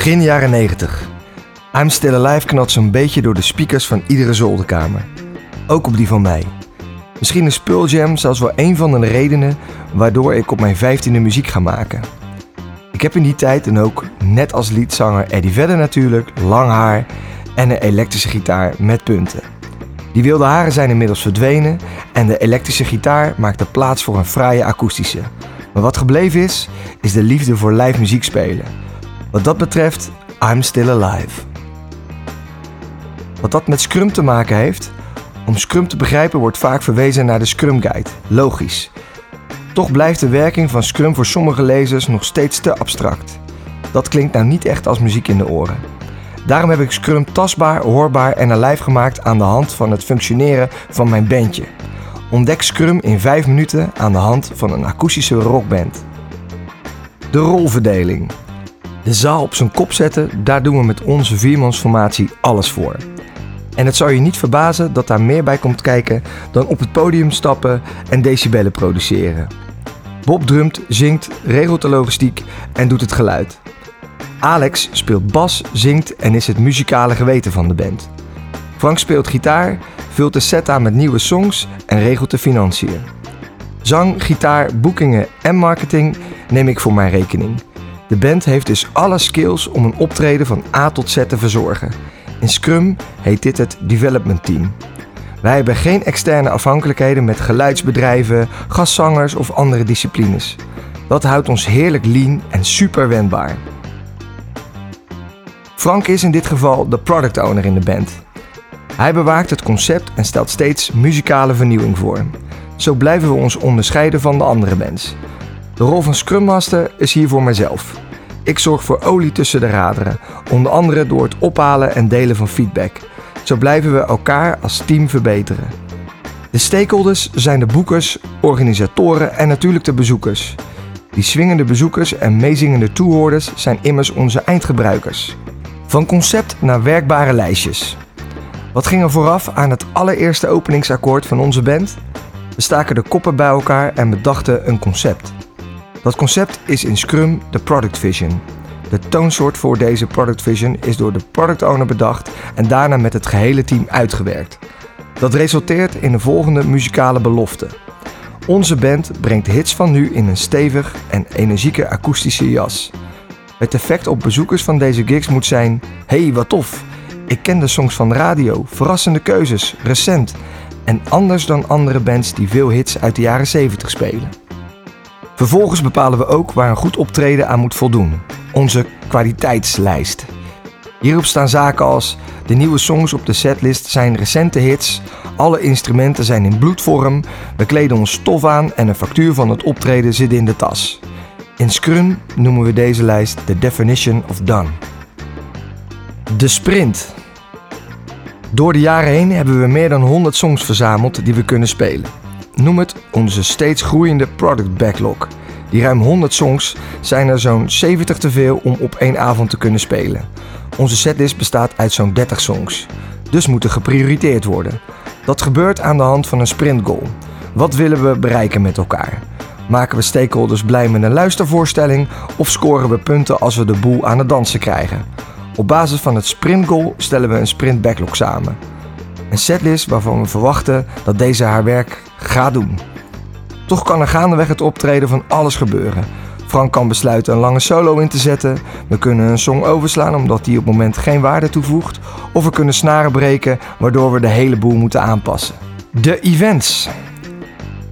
Begin jaren 90. I'm Still Alive knalt zo'n beetje door de speakers van iedere zolderkamer. Ook op die van mij. Misschien is Pearl Jam zelfs wel een van de redenen waardoor ik op mijn vijftiende muziek ga maken. Ik heb in die tijd dan ook, net als liedzanger Eddie Vedder natuurlijk, lang haar en een elektrische gitaar met punten. Die wilde haren zijn inmiddels verdwenen en de elektrische gitaar maakte plaats voor een fraaie akoestische. Maar wat gebleven is, is de liefde voor live muziek spelen. Wat dat betreft, I'm still alive. Wat dat met Scrum te maken heeft? Om Scrum te begrijpen wordt vaak verwezen naar de Scrum Guide. Logisch. Toch blijft de werking van Scrum voor sommige lezers nog steeds te abstract. Dat klinkt nou niet echt als muziek in de oren. Daarom heb ik Scrum tastbaar, hoorbaar en alive gemaakt aan de hand van het functioneren van mijn bandje. Ontdek Scrum in 5 minuten aan de hand van een akoestische rockband. De rolverdeling. De zaal op zijn kop zetten, daar doen we met onze viermansformatie alles voor. En het zou je niet verbazen dat daar meer bij komt kijken dan op het podium stappen en decibellen produceren. Bob drumt, zingt, regelt de logistiek en doet het geluid. Alex speelt bas, zingt en is het muzikale geweten van de band. Frank speelt gitaar, vult de set aan met nieuwe songs en regelt de financiën. Zang, gitaar, boekingen en marketing neem ik voor mijn rekening. De band heeft dus alle skills om een optreden van A tot Z te verzorgen. In Scrum heet dit het development team. Wij hebben geen externe afhankelijkheden met geluidsbedrijven, gastzangers of andere disciplines. Dat houdt ons heerlijk lean en super wendbaar. Frank is in dit geval de product owner in de band. Hij bewaakt het concept en stelt steeds muzikale vernieuwing voor. Zo blijven we ons onderscheiden van de andere bands. De rol van Scrum Master is hier voor mijzelf. Ik zorg voor olie tussen de raderen, onder andere door het ophalen en delen van feedback. Zo blijven we elkaar als team verbeteren. De stakeholders zijn de boekers, organisatoren en natuurlijk de bezoekers. Die swingende bezoekers en meezingende toehoorders zijn immers onze eindgebruikers. Van concept naar werkbare lijstjes. Wat ging er vooraf aan het allereerste openingsakkoord van onze band? We staken de koppen bij elkaar en bedachten een concept. Dat concept is in Scrum de Product Vision. De toonsoort voor deze Product Vision is door de product owner bedacht en daarna met het gehele team uitgewerkt. Dat resulteert in de volgende muzikale belofte. Onze band brengt hits van nu in een stevig en energieke akoestische jas. Het effect op bezoekers van deze gigs moet zijn: hey, wat tof! Ik ken de songs van de radio, verrassende keuzes, recent en anders dan andere bands die veel hits uit de jaren 70 spelen. Vervolgens bepalen we ook waar een goed optreden aan moet voldoen. Onze kwaliteitslijst. Hierop staan zaken als de nieuwe songs op de setlist zijn recente hits, alle instrumenten zijn in bloedvorm, we kleden ons stof aan en een factuur van het optreden zit in de tas. In Scrum noemen we deze lijst de definition of done. De sprint. Door de jaren heen hebben we meer dan 100 songs verzameld die we kunnen spelen. Noem het onze steeds groeiende product backlog. Die ruim 100 songs zijn er zo'n 70 te veel om op één avond te kunnen spelen. Onze setlist bestaat uit zo'n 30 songs. Dus moeten geprioriteerd worden. Dat gebeurt aan de hand van een sprintgoal. Wat willen we bereiken met elkaar? Maken we stakeholders blij met een luistervoorstelling of scoren we punten als we de boel aan het dansen krijgen? Op basis van het sprintgoal stellen we een sprint backlog samen. Een setlist waarvan we verwachten dat deze haar werk gaat doen. Toch kan er gaandeweg het optreden van alles gebeuren. Frank kan besluiten een lange solo in te zetten. We kunnen een song overslaan omdat die op het moment geen waarde toevoegt. Of we kunnen snaren breken waardoor we de hele boel moeten aanpassen. De events.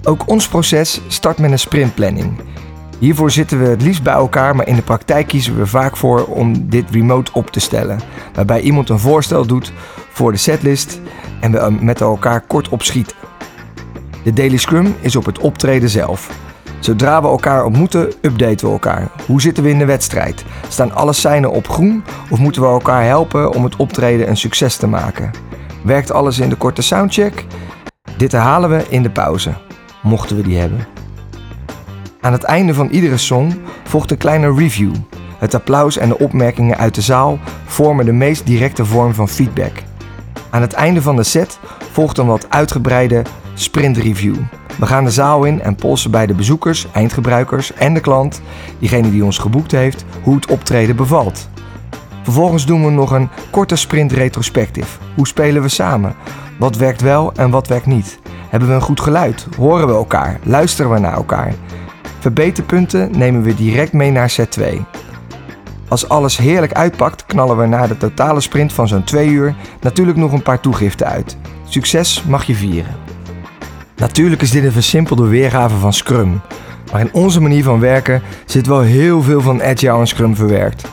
Ook ons proces start met een sprintplanning. Hiervoor zitten we het liefst bij elkaar, maar in de praktijk kiezen we vaak voor om dit remote op te stellen. Waarbij iemand een voorstel doet voor de setlist en we met elkaar kort opschieten. De Daily Scrum is op het optreden zelf. Zodra we elkaar ontmoeten, updaten we elkaar. Hoe zitten we in de wedstrijd? Staan alle seinen op groen of moeten we elkaar helpen om het optreden een succes te maken? Werkt alles in de korte soundcheck? Dit herhalen we in de pauze, mochten we die hebben. Aan het einde van iedere song volgt een kleine review. Het applaus en de opmerkingen uit de zaal vormen de meest directe vorm van feedback. Aan het einde van de set volgt een wat uitgebreide sprintreview. We gaan de zaal in en polsen bij de bezoekers, eindgebruikers en de klant, diegene die ons geboekt heeft, hoe het optreden bevalt. Vervolgens doen we nog een korte sprint retrospectief. Hoe spelen we samen? Wat werkt wel en wat werkt niet? Hebben we een goed geluid? Horen we elkaar? Luisteren we naar elkaar? Verbeterpunten nemen we direct mee naar set 2. Als alles heerlijk uitpakt, knallen we na de totale sprint van zo'n 2 uur natuurlijk nog een paar toegiften uit. Succes mag je vieren. Natuurlijk is dit een versimpelde weergave van Scrum, maar in onze manier van werken zit wel heel veel van Agile en Scrum verwerkt.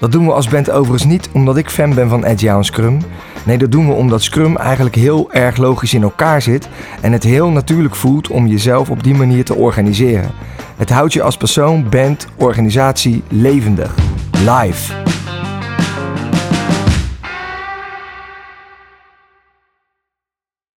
Dat doen we als band overigens niet omdat ik fan ben van Agile en Scrum. Nee, dat doen we omdat Scrum eigenlijk heel erg logisch in elkaar zit en het heel natuurlijk voelt om jezelf op die manier te organiseren. Het houdt je als persoon, band, organisatie levendig. Live.